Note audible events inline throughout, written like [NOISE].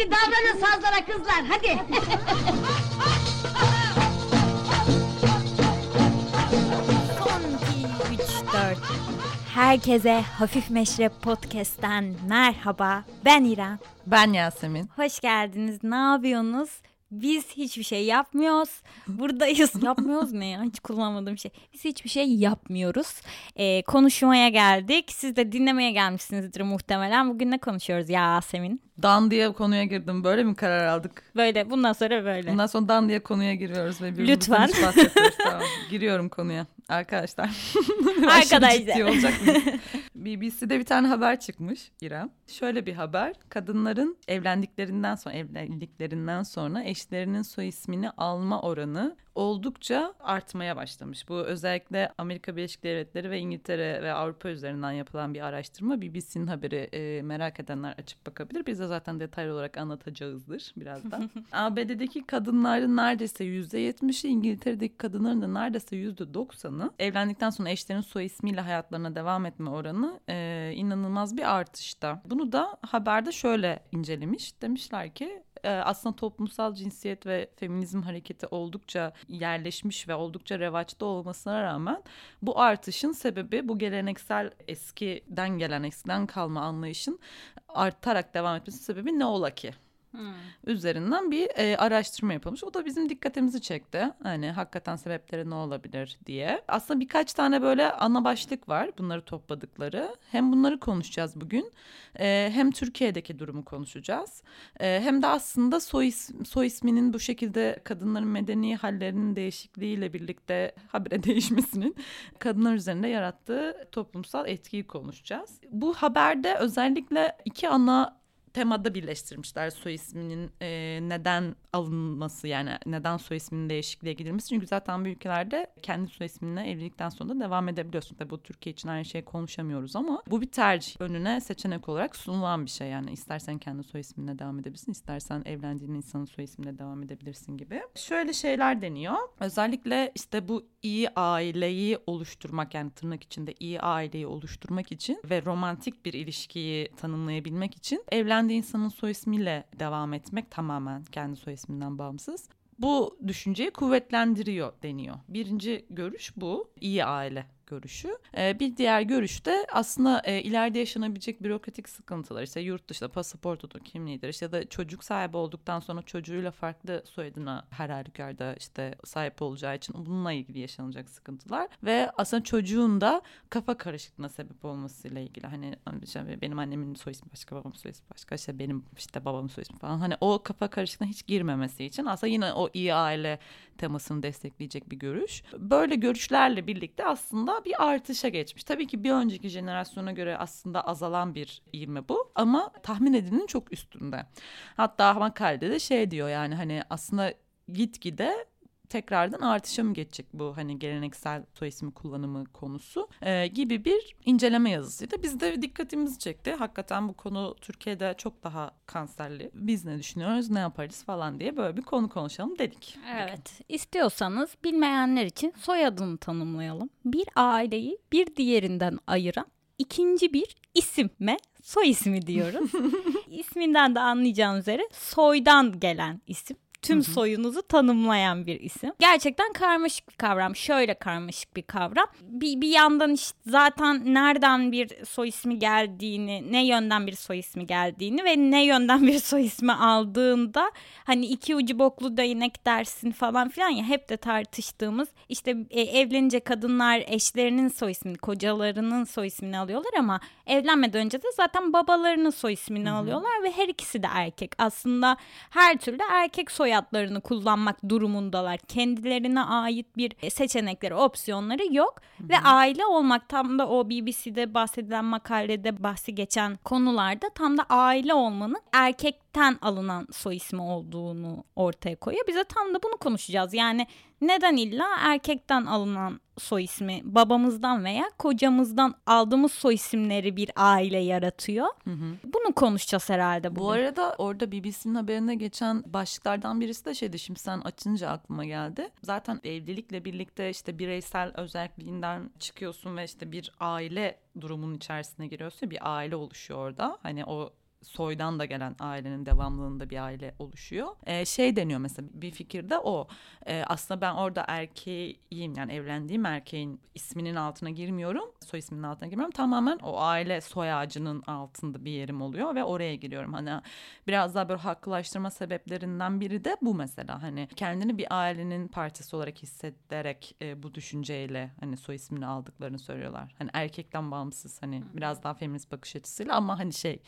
Hadi davranın sazlara kızlar hadi. Son 2, 3, 4. Herkese Hafif Meşrep Podcast'ten merhaba. Ben İrem. Ben Yasemin. Hoş geldiniz. Ne yapıyorsunuz? Biz hiçbir şey yapmıyoruz. Buradayız. [LAUGHS] yapmıyoruz ne ya? Hiç kullanmadığım şey. Biz hiçbir şey yapmıyoruz. Ee, konuşmaya geldik. Siz de dinlemeye gelmişsinizdir muhtemelen. Bugün ne konuşuyoruz Yasemin? Dan diye konuya girdim. Böyle mi karar aldık? Böyle. Bundan sonra böyle. Bundan sonra Dan diye konuya giriyoruz ve Lütfen. tamam. Giriyorum konuya. Arkadaşlar. [LAUGHS] Arkadaşlar. Olacak? [LAUGHS] BBC'de bir tane haber çıkmış İrem. Şöyle bir haber. Kadınların evlendiklerinden sonra evlendiklerinden sonra eşlerinin soy ismini alma oranı oldukça artmaya başlamış. Bu özellikle Amerika Birleşik Devletleri ve İngiltere ve Avrupa üzerinden yapılan bir araştırma. BBC'nin haberi e, merak edenler açıp bakabilir. Biz de zaten detaylı olarak anlatacağızdır birazdan. [LAUGHS] ABD'deki kadınların neredeyse %70'i, İngiltere'deki kadınların da neredeyse %90'ı evlendikten sonra eşlerinin soy ismiyle hayatlarına devam etme oranı e, inanılmaz bir artışta. Bunu da haberde şöyle incelemiş. Demişler ki e, aslında toplumsal cinsiyet ve feminizm hareketi oldukça yerleşmiş ve oldukça revaçta olmasına rağmen bu artışın sebebi bu geleneksel eskiden gelen eskiden kalma anlayışın artarak devam etmesi sebebi ne ola ki? Üzerinden bir e, araştırma yapılmış. O da bizim dikkatimizi çekti. Hani hakikaten sebepleri ne olabilir diye. Aslında birkaç tane böyle ana başlık var bunları topladıkları. Hem bunları konuşacağız bugün e, hem Türkiye'deki durumu konuşacağız. E, hem de aslında soy, is- soy isminin bu şekilde kadınların medeni hallerinin değişikliğiyle birlikte habire [LAUGHS] değişmesinin kadınlar üzerinde yarattığı toplumsal etkiyi konuşacağız. Bu haberde özellikle iki ana temada birleştirmişler soy isminin e, neden alınması yani neden soy isminin değişikliğe gidilmesi. Çünkü zaten bu ülkelerde kendi soy isminle evlilikten sonra da devam edebiliyorsun. Tabii bu Türkiye için aynı şeyi konuşamıyoruz ama bu bir tercih. Önüne seçenek olarak sunulan bir şey yani. istersen kendi soy isminle devam edebilirsin, istersen evlendiğin insanın soy isminle devam edebilirsin gibi. Şöyle şeyler deniyor. Özellikle işte bu iyi aileyi oluşturmak yani tırnak içinde iyi aileyi oluşturmak için ve romantik bir ilişkiyi tanımlayabilmek için evlendiği insanın soy ismiyle devam etmek tamamen kendi soy isminden bağımsız. Bu düşünceyi kuvvetlendiriyor deniyor. Birinci görüş bu. iyi aile görüşü. Ee, bir diğer görüş de aslında e, ileride yaşanabilecek bürokratik sıkıntılar işte yurt dışında pasaportudur, kimliğidir işte ya da çocuk sahibi olduktan sonra çocuğuyla farklı soyadına her halükarda işte sahip olacağı için bununla ilgili yaşanacak sıkıntılar ve aslında çocuğun da kafa karışıklığına sebep olmasıyla ilgili hani işte benim annemin soy ismi başka babamın soy ismi başka işte benim işte babamın soy ismi falan hani o kafa karışıklığına hiç girmemesi için aslında yine o iyi aile temasını destekleyecek bir görüş. Böyle görüşlerle birlikte aslında bir artışa geçmiş. Tabii ki bir önceki jenerasyona göre aslında azalan bir ivme bu ama tahmin edilenin çok üstünde. Hatta makalede de şey diyor yani hani aslında gitgide tekrardan artışa mı geçecek bu hani geleneksel soy ismi kullanımı konusu e, gibi bir inceleme yazısıydı. Biz de dikkatimizi çekti. Hakikaten bu konu Türkiye'de çok daha kanserli. Biz ne düşünüyoruz, ne yaparız falan diye böyle bir konu konuşalım dedik. Evet. İstiyorsanız bilmeyenler için soyadını tanımlayalım. Bir aileyi bir diğerinden ayıran ikinci bir isime soy ismi diyoruz. [LAUGHS] İsminden de anlayacağınız üzere soydan gelen isim. Tüm soyunuzu tanımlayan bir isim. Gerçekten karmaşık bir kavram. Şöyle karmaşık bir kavram. Bir, bir yandan işte zaten nereden bir soy ismi geldiğini, ne yönden bir soy ismi geldiğini ve ne yönden bir [LAUGHS] soy ismi aldığında hani iki ucu boklu değnek dersin falan filan ya hep de tartıştığımız işte e, evlenince kadınlar eşlerinin soy ismini, kocalarının soy ismini alıyorlar ama evlenmeden önce de zaten babalarının soy ismini alıyorlar ve her ikisi de erkek. Aslında her türlü erkek soyadlarını kullanmak durumundalar. Kendilerine ait bir e, seçenekleri, opsiyonları yok ve aile olmak tam da o BBC'de bahsedilen makalede bahsi geçen konularda tam da aile olmanın erkekten alınan soy ismi olduğunu ortaya koyuyor. Bize tam da bunu konuşacağız. Yani neden illa erkekten alınan soy ismi babamızdan veya kocamızdan aldığımız soy isimleri bir aile yaratıyor. Bunu konuşacağız herhalde bugün. Bu arada orada BBC'nin haberine geçen başlıklardan birisi de şeydi şimdi sen açınca aklıma geldi. Zaten evlilikle birlikte işte bireysel özelliğinden çıkıyorsun ve işte bir aile durumunun içerisine giriyorsun. Bir aile oluşuyor orada. Hani o soydan da gelen ailenin devamlılığında bir aile oluşuyor. Ee, şey deniyor mesela bir fikirde o. Ee, aslında ben orada erkeğim yani evlendiğim erkeğin isminin altına girmiyorum. Soy isminin altına girmiyorum. Tamamen o aile soy ağacının altında bir yerim oluyor ve oraya giriyorum. Hani biraz daha böyle haklılaştırma sebeplerinden biri de bu mesela. Hani kendini bir ailenin parçası olarak hissederek e, bu düşünceyle hani soy ismini aldıklarını söylüyorlar. Hani erkekten bağımsız hani biraz daha feminist bakış açısıyla ama hani şey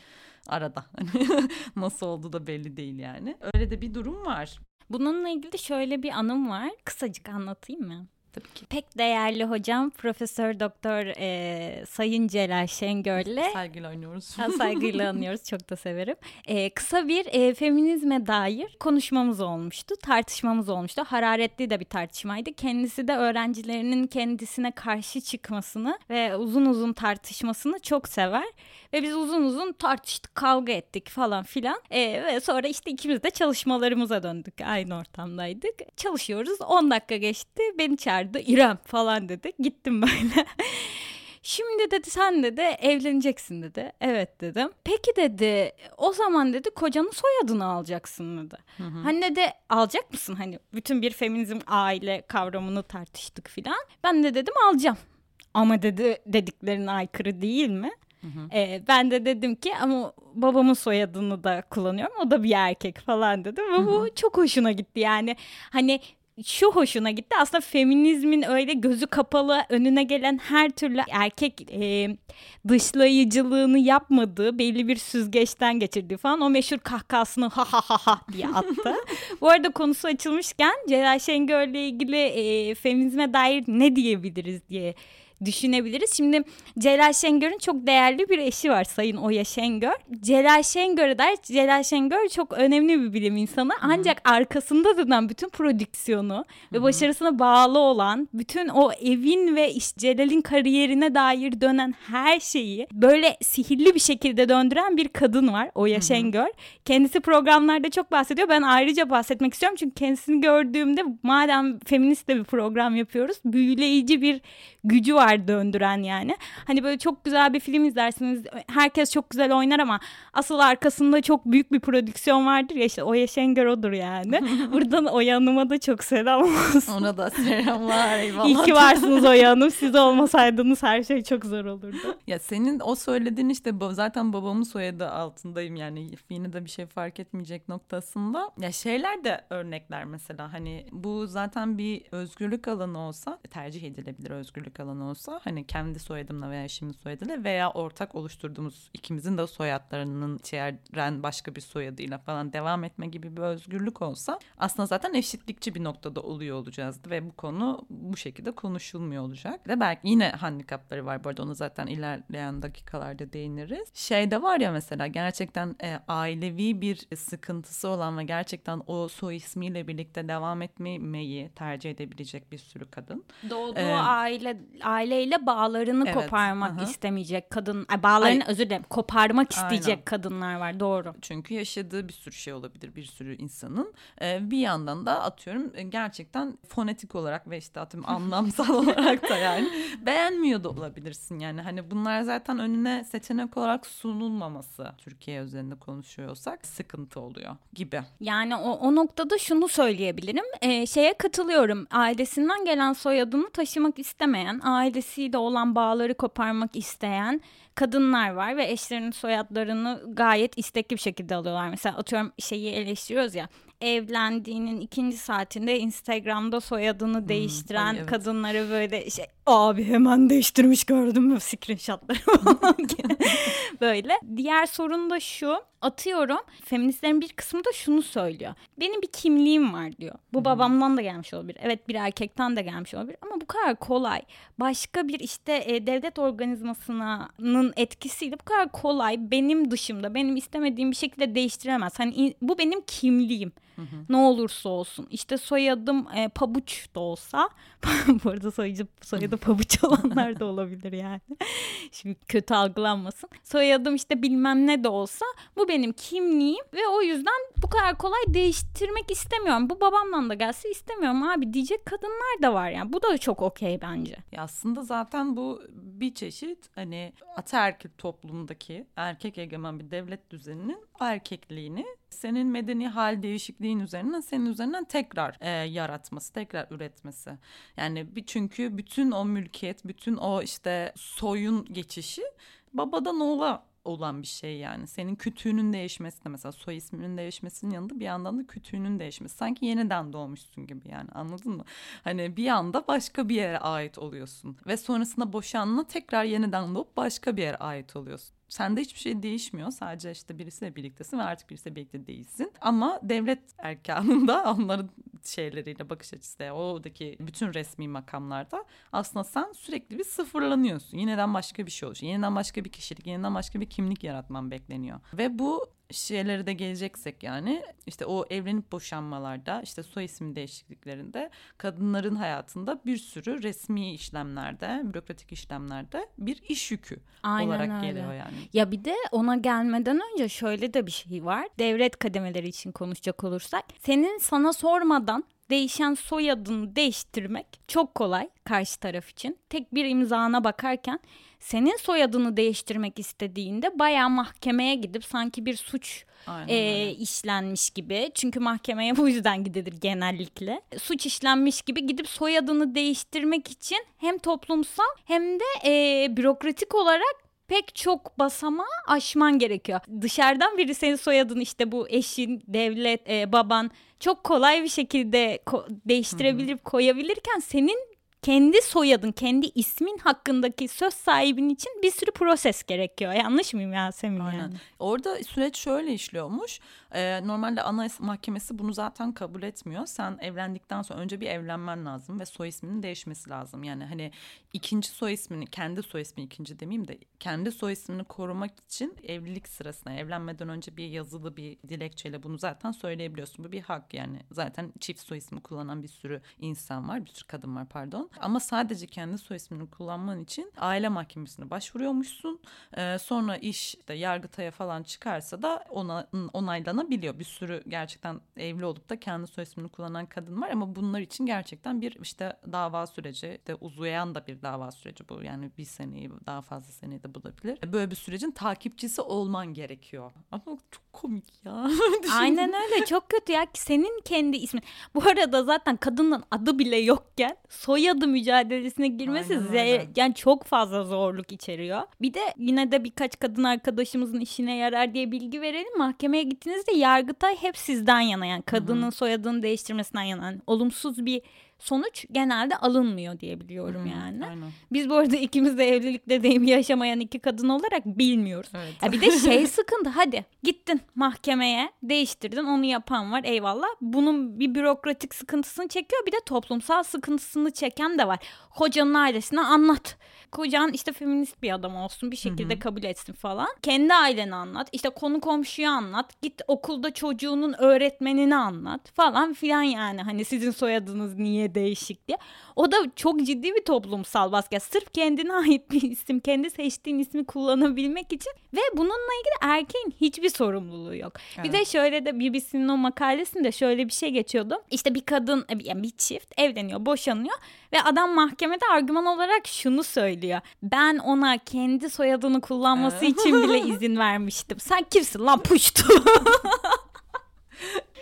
arada [LAUGHS] nasıl olduğu da belli değil yani. Öyle de bir durum var. Bununla ilgili şöyle bir anım var. Kısacık anlatayım mı? Tabii ki. Pek değerli hocam Profesör Doktor e, Sayın Celal Şengör'le [LAUGHS] Saygıyla oynuyoruz. Ha, [LAUGHS] saygıyla anıyoruz. Çok da severim. Ee, kısa bir e, feminizme dair konuşmamız olmuştu. Tartışmamız olmuştu. Hararetli de bir tartışmaydı. Kendisi de öğrencilerinin kendisine karşı çıkmasını ve uzun uzun tartışmasını çok sever. Ve biz uzun uzun tartıştık, kavga ettik falan filan. Ee, ve sonra işte ikimiz de çalışmalarımıza döndük. Aynı ortamdaydık. Çalışıyoruz. 10 dakika geçti. Beni çağırdı. İrem falan dedi. Gittim böyle. [LAUGHS] Şimdi dedi sen dedi evleneceksin dedi. Evet dedim. Peki dedi o zaman dedi kocanın soyadını alacaksın dedi. Hı hı. Hani dedi alacak mısın? Hani bütün bir feminizm aile kavramını tartıştık filan. Ben de dedim alacağım. Ama dedi dediklerine aykırı değil mi? Hı hı. Ee, ben de dedim ki ama babamın soyadını da kullanıyorum. O da bir erkek falan dedi. Ve bu çok hoşuna gitti yani. Hani şu hoşuna gitti. Aslında feminizmin öyle gözü kapalı önüne gelen her türlü erkek e, dışlayıcılığını yapmadığı belli bir süzgeçten geçirdiği falan o meşhur kahkahasını ha ha ha ha diye attı. [LAUGHS] Bu arada konusu açılmışken Celal Şengör'le ilgili e, feminizme dair ne diyebiliriz diye düşünebiliriz. Şimdi Celal Şengör'ün çok değerli bir eşi var Sayın Oya Şengör. Celal Şengör'e dair Celal Şengör çok önemli bir bilim insanı. Ancak arkasında duran bütün prodüksiyonu ve başarısına bağlı olan bütün o evin ve iş, Celal'in kariyerine dair dönen her şeyi böyle sihirli bir şekilde döndüren bir kadın var Oya Şengör. Kendisi programlarda çok bahsediyor. Ben ayrıca bahsetmek istiyorum çünkü kendisini gördüğümde madem feminist de bir program yapıyoruz büyüleyici bir gücü var döndüren yani. Hani böyle çok güzel bir film izlersiniz. Herkes çok güzel oynar ama asıl arkasında çok büyük bir prodüksiyon vardır ya işte Oya Şengör odur yani. [LAUGHS] Buradan Oya Hanım'a da çok selam olsun. Ona da selamlar [LAUGHS] eyvallah. İyi ki varsınız Oya Hanım. Siz olmasaydınız her şey çok zor olurdu. Ya senin o söylediğin işte zaten babamın soyadı altındayım yani yine de bir şey fark etmeyecek noktasında. Ya şeyler de örnekler mesela hani bu zaten bir özgürlük alanı olsa tercih edilebilir özgürlük alanı olsa hani kendi soyadımla veya eşimin soyadıyla veya ortak oluşturduğumuz ikimizin de soyadlarının içeren başka bir soyadıyla falan devam etme gibi bir özgürlük olsa aslında zaten eşitlikçi bir noktada oluyor olacağız ve bu konu bu şekilde konuşulmuyor olacak. Ve belki yine handikapları var bu arada onu zaten ilerleyen dakikalarda değiniriz. Şey de var ya mesela gerçekten e, ailevi bir sıkıntısı olan ve gerçekten o soy ismiyle birlikte devam etmemeyi tercih edebilecek bir sürü kadın. Doğduğu Ee, aile aileyle bağlarını Evet, koparmak aha. istemeyecek kadın, ay, bağlarını özür dilerim, koparmak isteyecek Aynen. kadınlar var. Doğru. Çünkü yaşadığı bir sürü şey olabilir bir sürü insanın. Ee, bir yandan da atıyorum e, gerçekten fonetik olarak ve işte atıyorum [LAUGHS] anlamsal olarak da yani beğenmiyor da olabilirsin. Yani hani bunlar zaten önüne seçenek olarak sunulmaması Türkiye üzerinde konuşuyorsak sıkıntı oluyor gibi. Yani o, o noktada şunu söyleyebilirim. Ee, şeye katılıyorum. Ailesinden gelen soyadını taşımak istemeyen, ailesiyle olan bağları koparmak isteyen kadınlar var ve eşlerinin soyadlarını gayet istekli bir şekilde alıyorlar. Mesela atıyorum şeyi eleştiriyoruz ya evlendiğinin ikinci saatinde Instagram'da soyadını değiştiren ay evet. kadınları böyle şey abi hemen değiştirmiş gördüm mü screenshotları [LAUGHS] falan böyle. Diğer sorun da şu atıyorum feministlerin bir kısmı da şunu söylüyor. Benim bir kimliğim var diyor. Bu babamdan da gelmiş olabilir. Evet bir erkekten de gelmiş olabilir ama bu kadar kolay. Başka bir işte e, devlet organizmasının etkisiyle bu kadar kolay benim dışımda benim istemediğim bir şekilde değiştiremez. Hani bu benim kimliğim. Ne olursa olsun. İşte soyadım e, pabuç da olsa. [LAUGHS] Bu arada soyadı, soyadı pabuç [LAUGHS] olanlar da olabilir yani. Şimdi kötü algılanmasın. Soyadım işte bilmem ne de olsa bu benim kimliğim ve o yüzden bu kadar kolay değiştirmek istemiyorum. Bu babamdan da gelse istemiyorum abi diyecek kadınlar da var yani. Bu da çok okey bence. Ya aslında zaten bu bir çeşit hani ataerkil toplumdaki erkek egemen bir devlet düzeninin erkekliğini senin medeni hal değişikliğin üzerinden senin üzerinden tekrar e, yaratması, tekrar üretmesi. Yani bir çünkü bütün o mülkiyet, bütün o işte soyun geçişi babadan oğula olan bir şey yani. Senin kütüğünün değişmesi de mesela soy isminin değişmesinin yanında bir yandan da kütüğünün değişmesi. Sanki yeniden doğmuşsun gibi yani anladın mı? Hani bir anda başka bir yere ait oluyorsun. Ve sonrasında boşanma tekrar yeniden doğup başka bir yere ait oluyorsun. Sende hiçbir şey değişmiyor. Sadece işte birisiyle birliktesin ve artık birisiyle birlikte değilsin. Ama devlet erkanında [LAUGHS] onların şeyleriyle bakış açısı oradaki bütün resmi makamlarda aslında sen sürekli bir sıfırlanıyorsun. Yeniden başka bir şey oluyor. Yeniden başka bir kişilik, yeniden başka bir kimlik yaratman bekleniyor. Ve bu şeylere de geleceksek yani işte o evlenip boşanmalarda işte soy isim değişikliklerinde kadınların hayatında bir sürü resmi işlemlerde, bürokratik işlemlerde bir iş yükü Aynen olarak öyle. geliyor yani. Ya bir de ona gelmeden önce şöyle de bir şey var. Devlet kademeleri için konuşacak olursak senin sana sormadan değişen soyadını değiştirmek çok kolay karşı taraf için. Tek bir imzana bakarken senin soyadını değiştirmek istediğinde bayağı mahkemeye gidip sanki bir suç Aynen e, işlenmiş gibi. Çünkü mahkemeye bu yüzden gidilir genellikle. Suç işlenmiş gibi gidip soyadını değiştirmek için hem toplumsal hem de e, bürokratik olarak pek çok basamağı aşman gerekiyor. Dışarıdan biri senin soyadını işte bu eşin, devlet, e, baban çok kolay bir şekilde ko- değiştirebilip koyabilirken senin kendi soyadın, kendi ismin hakkındaki söz sahibin için bir sürü proses gerekiyor. Yanlış mıyım Yasemin Aynen. yani? Orada süreç şöyle işliyormuş. Ee, normalde Anayasa Mahkemesi bunu zaten kabul etmiyor. Sen evlendikten sonra önce bir evlenmen lazım ve soy isminin değişmesi lazım. Yani hani ikinci soy ismini, kendi soy ismi ikinci demeyeyim de kendi soy ismini korumak için evlilik sırasında evlenmeden önce bir yazılı bir dilekçeyle bunu zaten söyleyebiliyorsun. Bu bir hak yani. Zaten çift soy ismi kullanan bir sürü insan var, bir sürü kadın var pardon. Ama sadece kendi soy ismini kullanman için aile mahkemesine başvuruyormuşsun. Ee, sonra iş işte Yargıtay'a falan çıkarsa da ona onaylanabiliyor. Bir sürü gerçekten evli olup da kendi soy ismini kullanan kadın var ama bunlar için gerçekten bir işte dava süreci, de uzayan da bir dava süreci bu. Yani bir seneyi daha fazla seneyi de bulabilir. Böyle bir sürecin takipçisi olman gerekiyor. Ama çok komik ya. [LAUGHS] Aynen öyle çok kötü ya senin kendi ismin. Bu arada zaten kadının adı bile yokken soyadı mücadelesine girmesi ze- yani çok fazla zorluk içeriyor. Bir de yine de birkaç kadın arkadaşımızın işine yarar diye bilgi verelim. Mahkemeye gittiğinizde Yargıtay hep sizden yana yani kadının soyadını değiştirmesinden yana. Yani olumsuz bir sonuç genelde alınmıyor diye biliyorum yani. Aynen. Biz bu arada ikimiz de evlilikte deyim yaşamayan iki kadın olarak bilmiyoruz. Evet. Ya bir de şey [LAUGHS] sıkıntı hadi gittin mahkemeye değiştirdin onu yapan var eyvallah. Bunun bir bürokratik sıkıntısını çekiyor bir de toplumsal sıkıntısını çeken de var. Kocanın ailesine anlat. Kocan işte feminist bir adam olsun bir şekilde kabul etsin falan. Kendi aileni anlat. İşte konu komşuya anlat. Git okulda çocuğunun öğretmenini anlat falan filan yani. Hani sizin soyadınız niye değişik diye. O da çok ciddi bir toplumsal baskı. Sırf kendine [LAUGHS] ait bir isim, kendi seçtiğin ismi kullanabilmek için ve bununla ilgili erkeğin hiçbir sorumluluğu yok. Bir de şöyle de BBC'nin o makalesinde şöyle bir şey geçiyordu. İşte bir kadın, yani bir çift evleniyor, boşanıyor ve adam mahkemede argüman olarak şunu söylüyor. Ben ona kendi soyadını kullanması için bile izin vermiştim. Sen kimsin lan puştu? [LAUGHS]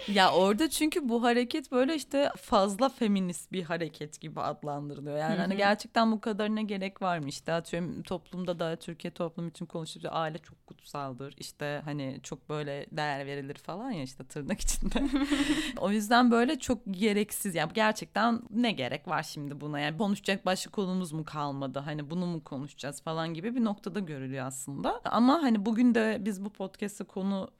Ya orada çünkü bu hareket böyle işte fazla feminist bir hareket gibi adlandırılıyor. Yani hani gerçekten bu kadarına gerek var mı? İşte atıyorum toplumda da Türkiye toplumu için konuşuyoruz. Aile çok kutsaldır. İşte hani çok böyle değer verilir falan ya işte tırnak içinde. [LAUGHS] o yüzden böyle çok gereksiz. Yani gerçekten ne gerek var şimdi buna? Yani konuşacak başka konumuz mu kalmadı? Hani bunu mu konuşacağız falan gibi bir noktada görülüyor aslında. Ama hani bugün de biz bu podcast'ı konu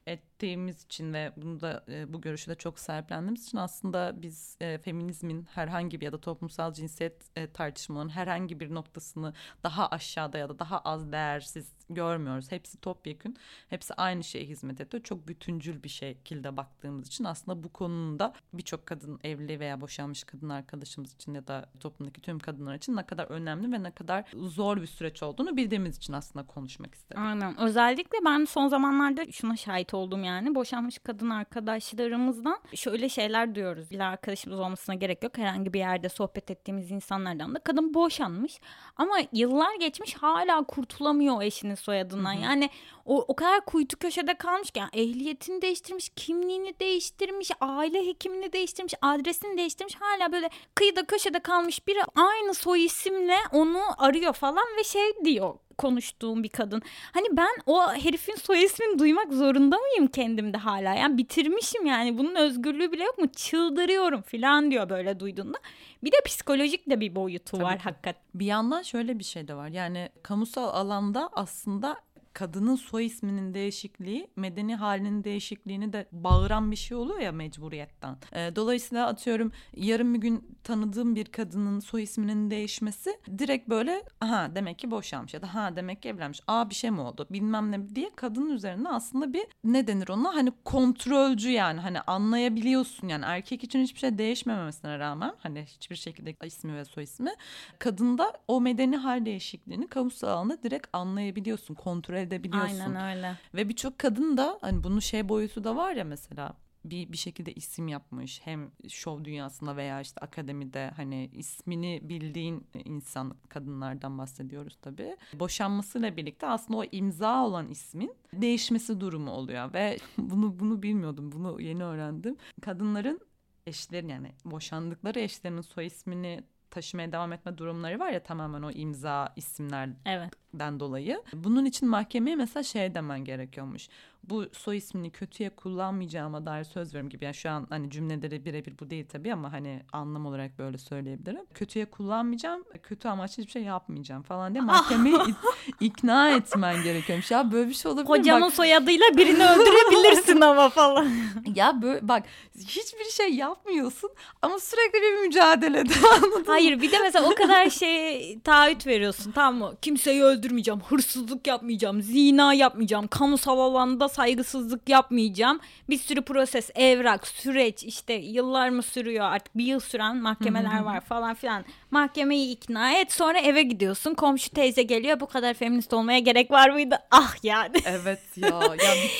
ettiğimiz için ve bunu da e, bu görüşü de çok sahiplendiğimiz için aslında biz e, feminizmin herhangi bir ya da toplumsal cinsiyet e, tartışmalarının herhangi bir noktasını daha aşağıda ya da daha az değersiz görmüyoruz. Hepsi topyekün. Hepsi aynı şeye hizmet ediyor. Çok bütüncül bir şekilde baktığımız için aslında bu konunda birçok kadın evli veya boşanmış kadın arkadaşımız için ya da toplumdaki tüm kadınlar için ne kadar önemli ve ne kadar zor bir süreç olduğunu bildiğimiz için aslında konuşmak istedim. Aynen. Özellikle ben son zamanlarda şuna şahit oldum yani. Boşanmış kadın arkadaşlarımızdan şöyle şeyler duyuyoruz. Bir arkadaşımız olmasına gerek yok. Herhangi bir yerde sohbet ettiğimiz insanlardan da kadın boşanmış. Ama yıllar geçmiş hala kurtulamıyor o soyadından. Yani o, o kadar kuytu köşede kalmış ki yani ehliyetini değiştirmiş, kimliğini değiştirmiş, aile hekimini değiştirmiş, adresini değiştirmiş. Hala böyle kıyıda köşede kalmış biri aynı soy isimle onu arıyor falan ve şey diyor konuştuğum bir kadın. Hani ben o herifin soy ismini duymak zorunda mıyım kendimde hala? Yani bitirmişim yani bunun özgürlüğü bile yok mu? Çıldırıyorum falan diyor böyle duyduğunda. Bir de psikolojik de bir boyutu Tabii var ki. hakikaten. Bir yandan şöyle bir şey de var. Yani kamusal alanda aslında kadının soy isminin değişikliği medeni halinin değişikliğini de bağıran bir şey oluyor ya mecburiyetten. Ee, dolayısıyla atıyorum yarın bir gün tanıdığım bir kadının soy isminin değişmesi direkt böyle aha demek ki boşanmış ya da ha demek ki evlenmiş. Aa bir şey mi oldu bilmem ne diye kadının üzerinde aslında bir ne denir ona hani kontrolcü yani hani anlayabiliyorsun yani erkek için hiçbir şey değişmemesine rağmen hani hiçbir şekilde ismi ve soy ismi kadında o medeni hal değişikliğini kamusal alanda direkt anlayabiliyorsun, kontrol edebiliyorsun. Aynen öyle. Ve birçok kadın da hani bunun şey boyutu da var ya mesela bir bir şekilde isim yapmış hem şov dünyasında veya işte akademide hani ismini bildiğin insan kadınlardan bahsediyoruz tabii. Boşanmasıyla birlikte aslında o imza olan ismin değişmesi durumu oluyor ve [LAUGHS] bunu bunu bilmiyordum. Bunu yeni öğrendim. Kadınların eşlerin yani boşandıkları eşlerinin soy ismini taşımaya devam etme durumları var ya tamamen o imza isimlerden Evet. Dolayı. Bunun için mahkemeye mesela şey demen gerekiyormuş. Bu soy ismini kötüye kullanmayacağıma dair söz veriyorum gibi. Yani şu an hani cümleleri birebir bu değil tabii ama hani anlam olarak böyle söyleyebilirim. Kötüye kullanmayacağım, kötü amaçlı hiçbir şey yapmayacağım falan diye mahkemeyi [LAUGHS] ik- ikna etmen gerekiyormuş. Ya böyle bir şey olabilir mi? Kocamın Bak, soyadıyla birini öldürebilirsin [LAUGHS] ama falan. ya böyle bak hiçbir şey yapmıyorsun ama sürekli bir mücadelede [LAUGHS] anladın Hayır bir de mesela o kadar şey taahhüt veriyorsun tamam mı? Kimseyi öldürmeyeceğim, hırsızlık yapmayacağım, zina yapmayacağım, kamusal alanda saygısızlık yapmayacağım. Bir sürü proses, evrak, süreç işte yıllar mı sürüyor artık bir yıl süren mahkemeler var falan filan. Mahkemeyi ikna et sonra eve gidiyorsun. Komşu teyze geliyor bu kadar feminist olmaya gerek var mıydı? [LAUGHS] Ah yani. Evet ya. [LAUGHS]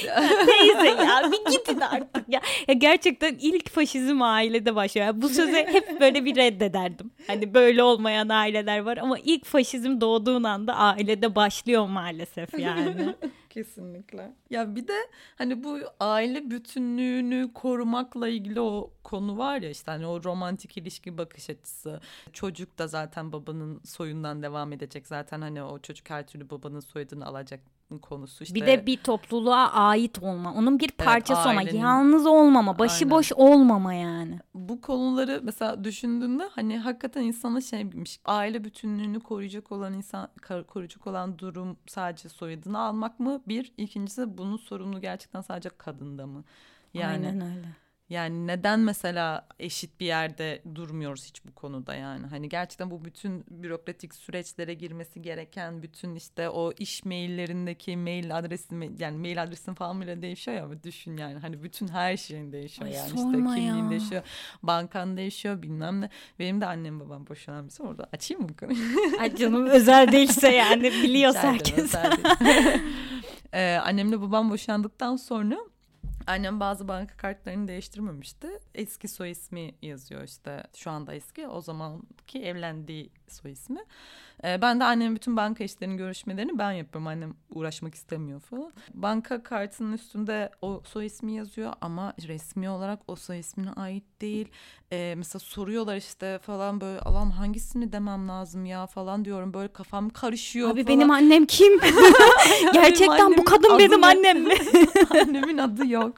ya teyze ya bir gidin artık ya. ya gerçekten ilk faşizm ailede başlıyor. Yani bu söze hep böyle bir reddederdim. Hani böyle olmayan aileler var ama ilk faşizm doğduğun anda ailede başlıyor maalesef yani. [LAUGHS] Kesinlikle. Ya bir de hani bu aile bütünlüğünü korumakla ilgili o konu var ya işte hani o romantik ilişki bakış açısı. Çocuk da zaten babanın soyundan devam edecek. Zaten hani o çocuk her türlü babanın soyadını alacak konusu işte. Bir de bir topluluğa ait olma. Onun bir parçası olma. ailenin- Yalnız olmama. Başıboş olmama yani. bu konuları mesela düşündüğünde hani hakikaten insana şeymiş aile bütünlüğünü koruyacak olan insan koruyacak olan durum sadece soyadını almak mı bir ikincisi bunun sorumlu gerçekten sadece kadında mı yani Aynen öyle. Yani neden mesela eşit bir yerde durmuyoruz hiç bu konuda yani hani gerçekten bu bütün bürokratik süreçlere girmesi gereken bütün işte o iş maillerindeki mail adresi yani mail adresin falan bile değişiyor ya düşün yani hani bütün her şeyin değişiyor Ay yani işte kimliğin ya. değişiyor bankan değişiyor bilmem ne benim de annem babam boşanan birisi orada açayım mı bu konuyu? Ay canım özel değilse yani [LAUGHS] ederim, herkes. özel değil. [LAUGHS] [LAUGHS] Ee, annemle babam boşandıktan sonra annem bazı banka kartlarını değiştirmemişti. Eski soy ismi yazıyor işte şu anda eski o zamanki evlendiği soy ismi. Ee, ben de annemin bütün banka işlerinin görüşmelerini ben yapıyorum. Annem uğraşmak istemiyor falan. Banka kartının üstünde o soy ismi yazıyor ama resmi olarak o soy ismine ait değil. Ee, mesela soruyorlar işte falan böyle Allah'ım hangisini demem lazım ya falan diyorum. Böyle kafam karışıyor Abi falan. benim annem kim? [LAUGHS] Gerçekten bu kadın adı benim ne? annem mi? [LAUGHS] Annemin adı yok.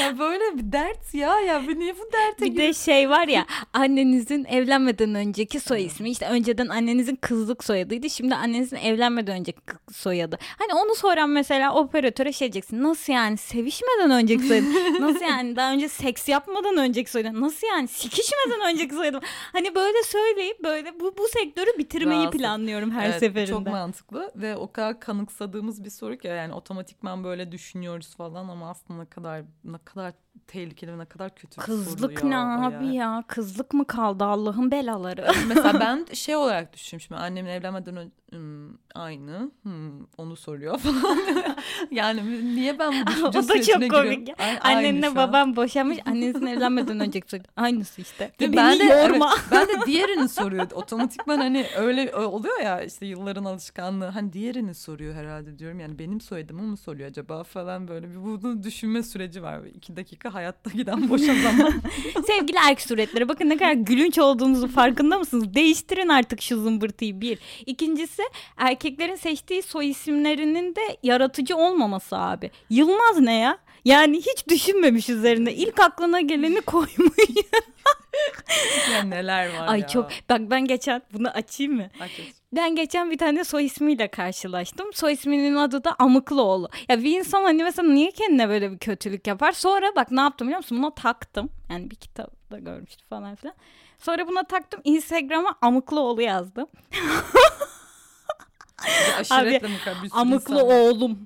ya böyle bir dert ya ya niye bu derte Bir de şey var ya [LAUGHS] annenizin evlenmeden önceki soy ismi işte önceden annenizin kızlık soyadıydı şimdi annenizin evlenmeden önceki soyadı. Hani onu soran mesela operatöre şey diyeceksin nasıl yani sevişmeden önceki soyadı [LAUGHS] nasıl yani daha önce seks yapmadan önceki soyadı nasıl yani sikişmeden önceki soyadı hani böyle söyleyip böyle bu, bu sektörü bitirmeyi Rahatsız. planlıyorum her Evet, seferinde. Çok mantıklı ve o kadar kanıksadığımız bir soru ki yani otomatikman böyle düşünüyoruz falan ama aslında kadar ne kadar tehlikeli ve ne kadar kötü bir soru Kızlık ya ne o abi yani. ya kızlık mı kaldı Allah'ın belaları. Mesela [LAUGHS] ben şey olarak düşünmüşüm. Annemle evlenmeden önce hmm, aynı hmm, onu soruyor [LAUGHS] falan. yani niye ben bu [LAUGHS] O düşünce da çok komik ya. Annenle babam boşanmış. Annenizin evlenmeden soyadı. Aynısı işte. Değil ben de yorma. evet, ben de diğerini soruyor. Otomatikman hani öyle oluyor ya işte yılların alışkanlığı. Hani diğerini soruyor herhalde diyorum. Yani benim soyadımı mı soruyor acaba falan böyle bir bunu düşünme süreci var. İki dakika hayatta giden boşa [LAUGHS] zaman. Sevgili erkek suretleri bakın ne kadar gülünç olduğunuzu farkında mısınız? Değiştirin artık şu zımbırtıyı bir. İkincisi erkeklerin seçtiği soy isimlerinin de yaratıcı olmaması abi. Yılmaz ne ya? Yani hiç düşünmemiş üzerine. İlk aklına geleni koymuş. [LAUGHS] ya neler var Ay ya. çok bak ben geçen bunu açayım mı? Aç aç. Ben geçen bir tane soy ismiyle karşılaştım. Soy isminin adı da Amıklıoğlu. Ya bir insan hani mesela niye kendine böyle bir kötülük yapar? Sonra bak ne yaptım biliyor musun? Buna taktım. Yani bir kitapta görmüştüm falan filan. Sonra buna taktım. Instagram'a Amıklıoğlu yazdım. [LAUGHS] Sürü Amıklı insan oğlum.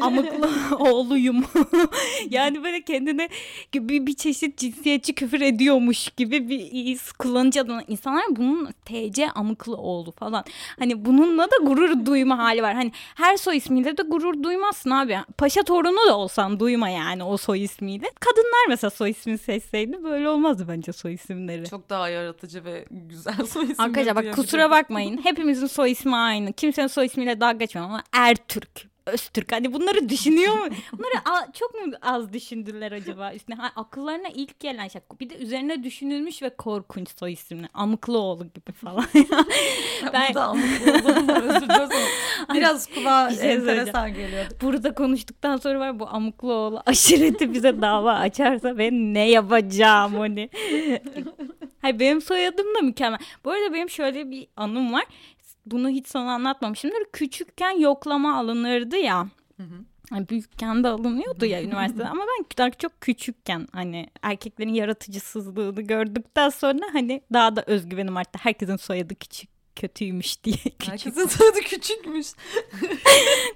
Amıklı [LAUGHS] oğluyum. [LAUGHS] yani böyle kendine bir, bir çeşit cinsiyetçi küfür ediyormuş gibi bir his kullanıcı adına. İnsanlar bunun TC amıklı oğlu falan. Hani bununla da gurur duyma hali var. Hani her soy ismiyle de gurur duymazsın abi. Paşa torunu da olsan duyma yani o soy ismiyle. Kadınlar mesela soy ismini seçseydi böyle olmazdı bence soy isimleri. Çok daha yaratıcı ve güzel soy isimleri Arkadaşlar bak kusura bakmayın. Hepimizin soy ismi aynı. Kimsenin soy ismiyle dalga geçmiyorum ama Ertürk, Öztürk hani bunları düşünüyor mu? [LAUGHS] Bunları çok mu az düşündüler acaba üstüne? Ha, akıllarına ilk gelen şey. Bir de üzerine düşünülmüş ve korkunç soy isimli. Amıklıoğlu gibi falan. [LAUGHS] Ben... Burada amık olduğum var özür diliyoruz ama biraz kulağa şey enteresan geliyor. Burada konuştuktan sonra var bu Amıklıoğlu aşireti bize dava açarsa ben ne yapacağım hani. [LAUGHS] Hayır benim soyadım da mükemmel. Bu arada benim şöyle bir anım var. Bunu hiç sana anlatmamışımdır. Küçükken yoklama alınırdı ya. Hı hı. Büyükken de alınıyordu ya [LAUGHS] üniversitede ama ben daha çok küçükken hani erkeklerin yaratıcısızlığını gördükten sonra hani daha da özgüvenim arttı. Herkesin soyadı küçük kötüymüş [LAUGHS] diye. Herkesin [LAUGHS] soyadı küçükmüş.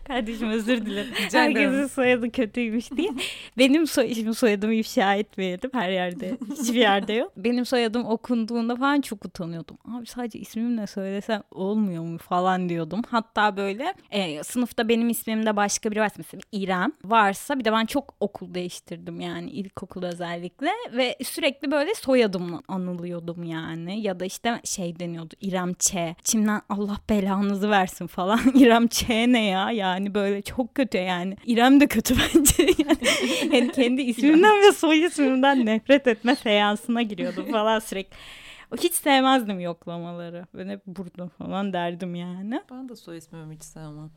Kardeşim özür dilerim. Rica. Herkesin soyadı kötüymüş diye. Benim soy, şimdi soyadımı ifşa etmeyelim. Her yerde, hiçbir yerde yok. Benim soyadım okunduğunda falan çok utanıyordum. Abi sadece ismimle söylesem olmuyor mu falan diyordum. Hatta böyle e, sınıfta benim ismimde başka biri varsa mesela İrem varsa bir de ben çok okul değiştirdim yani ilkokul özellikle ve sürekli böyle soyadımla anılıyordum yani ya da işte şey deniyordu İrem Ç. İçimden Allah belanızı versin falan. [LAUGHS] İrem Ç ne ya yani böyle çok kötü yani. İrem de kötü [LAUGHS] bence yani. yani kendi ismimden ve soy ismimden nefret etme seansına giriyordum [LAUGHS] falan sürekli. Hiç sevmezdim yoklamaları. Ben hep burada falan derdim yani. Ben de soy ismimi hiç sevmem.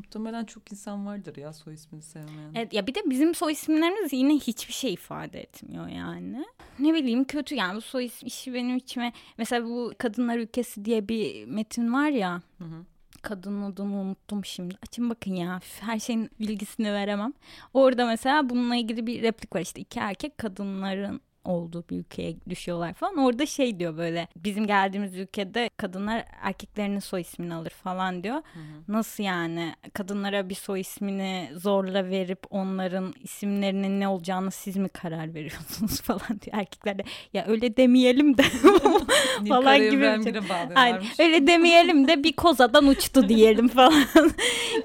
Muhtemelen çok insan vardır ya soy ismini sevmeyen. Evet ya bir de bizim soy isimlerimiz yine hiçbir şey ifade etmiyor yani. Ne bileyim kötü yani bu soy ismi işi benim içime mesela bu Kadınlar Ülkesi diye bir metin var ya. Hı hı. Kadının adını unuttum şimdi. Açın bakın ya her şeyin bilgisini veremem. Orada mesela bununla ilgili bir replik var işte iki erkek kadınların olduğu bir ülkeye düşüyorlar falan. Orada şey diyor böyle bizim geldiğimiz ülkede kadınlar erkeklerinin soy ismini alır falan diyor. Hı hı. Nasıl yani kadınlara bir soy ismini zorla verip onların isimlerinin ne olacağını siz mi karar veriyorsunuz [LAUGHS] falan diyor. Erkekler de ya öyle demeyelim de [LAUGHS] falan gibi. Şey. Aynen, öyle demeyelim de bir kozadan uçtu diyelim [LAUGHS] falan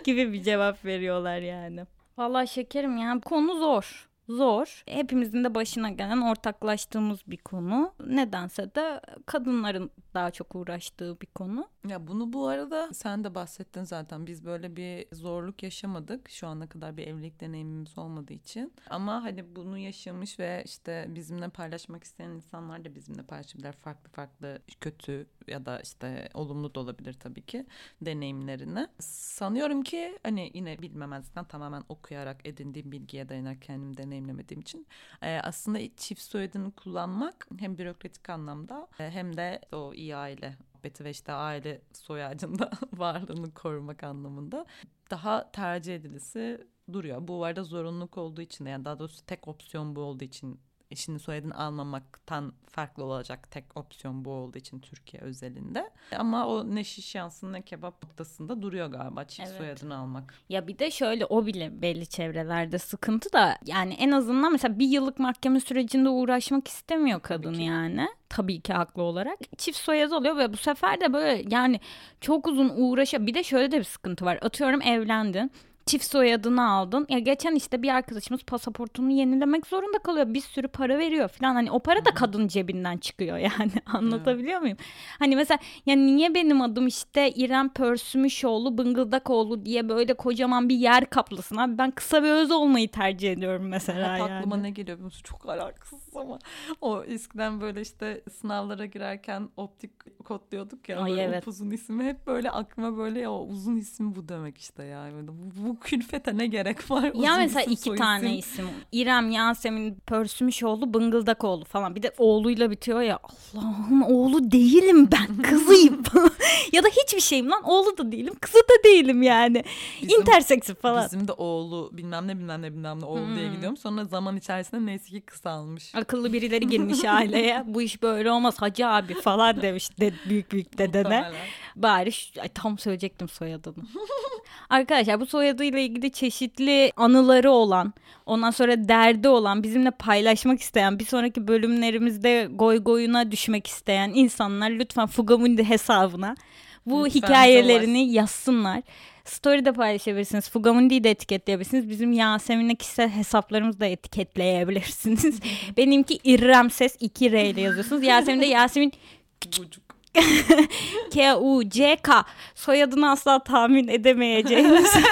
gibi bir cevap veriyorlar yani. Vallahi şekerim ya konu zor. Zor. Hepimizin de başına gelen ortaklaştığımız bir konu. Nedense de kadınların daha çok uğraştığı bir konu. Ya bunu bu arada sen de bahsettin zaten. Biz böyle bir zorluk yaşamadık. Şu ana kadar bir evlilik deneyimimiz olmadığı için. Ama hani bunu yaşamış ve işte bizimle paylaşmak isteyen insanlar da bizimle paylaşabilirler. Farklı farklı kötü ya da işte olumlu da olabilir tabii ki deneyimlerini. Sanıyorum ki hani yine bilmemezlikten tamamen okuyarak edindiğim bilgiye dayanarak kendim deneyim deneyimlemediğim için. E, aslında çift soyadını kullanmak hem bürokratik anlamda e, hem de o iyi aile muhabbeti ve işte aile soyacında [LAUGHS] varlığını korumak anlamında daha tercih edilisi duruyor. Bu arada zorunluluk olduğu için yani daha doğrusu tek opsiyon bu olduğu için eşinin soyadını almamaktan farklı olacak tek opsiyon bu olduğu için Türkiye özelinde. Ama o ne şiş yansın ne kebap noktasında duruyor galiba çift Evet. soyadını almak. Ya bir de şöyle o bile belli çevrelerde sıkıntı da yani en azından mesela bir yıllık mahkeme sürecinde uğraşmak istemiyor kadın ki. yani. Tabii ki haklı olarak. Çift soyadı oluyor ve bu sefer de böyle yani çok uzun uğraşa bir de şöyle de bir sıkıntı var. Atıyorum evlendin. Çift soyadını aldın. Ya geçen işte bir arkadaşımız pasaportunu yenilemek zorunda kalıyor. Bir sürü para veriyor falan. Hani o para da kadın cebinden çıkıyor yani. [LAUGHS] Anlatabiliyor muyum? Hani mesela ya niye benim adım işte İrem Pörsümüşoğlu Bıngıldakoğlu diye böyle kocaman bir yer kaplasın abi. Ben kısa ve öz olmayı tercih ediyorum mesela Hep yani. aklıma ne geliyor biliyor musun? Çok alakasız ama o eskiden böyle işte sınavlara girerken optik kodluyorduk ya. Ay, evet. upuzun ismi hep böyle aklıma böyle ya o uzun isim bu demek işte ya. Böyle bu, bu külfete ne gerek var? Ya Uzun mesela iki soy tane isim. İrem, Yasemin, Pörsümüşoğlu, Bıngıldakoğlu falan. Bir de oğluyla bitiyor ya. Allah'ım oğlu değilim ben. [LAUGHS] Kızıyım. [LAUGHS] ya da hiçbir şeyim lan. Oğlu da değilim. Kızı da değilim yani. Bizim- Interseksi falan. Bizim de oğlu bilmem ne bilmem ne bilmem ne oğlu diye Hmm. gidiyorum. Sonra zaman içerisinde neyse ki kısalmış. Akıllı birileri girmiş [LAUGHS] aileye. Bu iş böyle olmaz hacı abi falan demiş de, büyük büyük dedene. Bari ay, tam söyleyecektim soyadını. Arkadaşlar bu soyadıyla ilgili çeşitli anıları olan, ondan sonra derdi olan, bizimle paylaşmak isteyen, bir sonraki bölümlerimizde goy goyuna düşmek isteyen insanlar lütfen Fugamundi hesabına bu Lütfen hikayelerini yazsınlar. Story'de paylaşabilirsiniz. Fugamundi'yi de etiketleyebilirsiniz. Bizim Yasemin'le kişisel hesaplarımızı da etiketleyebilirsiniz. [LAUGHS] Benimki İrrem Ses 2 R ile yazıyorsunuz. Yasemin de Yasemin Bucuk. [LAUGHS] K-U-C-K soyadını asla tahmin edemeyeceğiniz. [LAUGHS]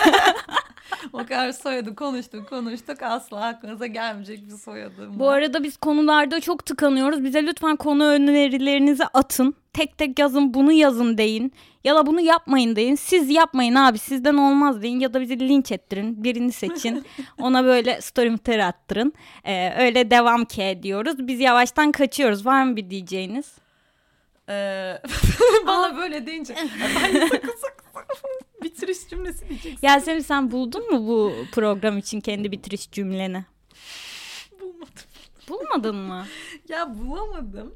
O kadar soyadı konuştuk konuştuk asla aklınıza gelmeyecek bir soyadım. Bu arada biz konularda çok tıkanıyoruz. Bize lütfen konu önerilerinizi atın. Tek tek yazın bunu yazın deyin. Ya da bunu yapmayın deyin. Siz yapmayın abi sizden olmaz deyin. Ya da bizi linç ettirin. Birini seçin. [LAUGHS] Ona böyle story attırın. Ee, öyle devam ki diyoruz. Biz yavaştan kaçıyoruz. Var mı bir diyeceğiniz? Ee, [LAUGHS] bana böyle deyince [LAUGHS] ben sakın sakın bitiriş cümlesi diyeceksin. Yasemin sen buldun mu bu program için kendi bitiriş cümleni? Bulmadım. Bulmadın mı? [LAUGHS] Ya bulamadım.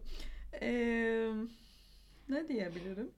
Ee, ne diyebilirim?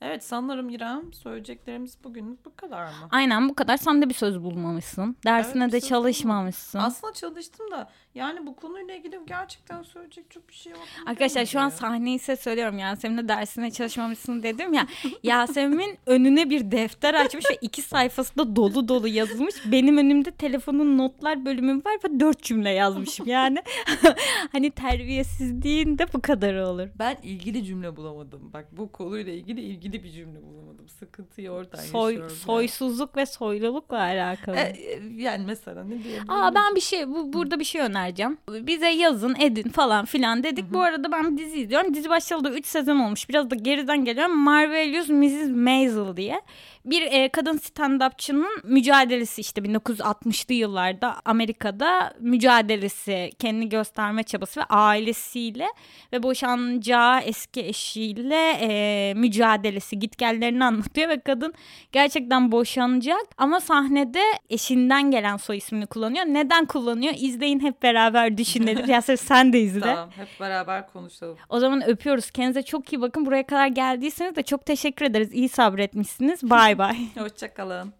Evet sanırım İrem söyleyeceklerimiz bugünlük bu kadar mı? Aynen bu kadar. Sen de bir söz bulmamışsın. Dersine Evet, de çalışmamışsın. Aslında çalıştım da yani bu konuyla ilgili gerçekten söyleyecek çok bir şey yok. Arkadaşlar şu an sahneyi size söylüyorum. Yasemin'e dersine çalışmamışsın dedim ya. [LAUGHS] Yasemin önüne bir defter açmış ve iki sayfası da dolu dolu yazılmış. Benim önümde telefonun notlar bölümü var ve dört cümle yazmışım. Yani [LAUGHS] hani terbiyesizliğin de bu kadar olur. Ben ilgili cümle bulamadım. Bak bu konuyla ilgili ilgili bir cümle bulamadım. Sıkıntıyı oradan Soy, yaşıyorum. soysuzluk ve soylulukla alakalı. yani. E, yani mesela ne diyebilirim? Aa ben bir şey bu burada bir şey önereceğim. Bize yazın, edin falan filan dedik. Bu arada ben dizi izliyorum. Dizi başladı 3 sezon olmuş. Biraz da geriden geliyorum. Marvelous Mrs. Maisel diye. Bir e, kadın stand-upçının mücadelesi işte 1960'lı yıllarda Amerika'da mücadelesi, kendini gösterme çabası ve ailesiyle ve boşanacağı eski eşiyle e, mücadelesi, gitgellerini anlatıyor ve kadın gerçekten boşanacak ama sahnede eşinden gelen soy ismini kullanıyor. Neden kullanıyor? İzleyin hep beraber düşünelim. [LAUGHS] Yasemin sen de izle. Tamam hep beraber konuşalım. O zaman öpüyoruz. Kendinize çok iyi bakın. Buraya kadar geldiyseniz de çok teşekkür ederiz. İyi sabretmişsiniz. Bay bay. [LAUGHS] Hoşçakalın.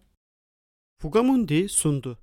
Fugamundi sundu.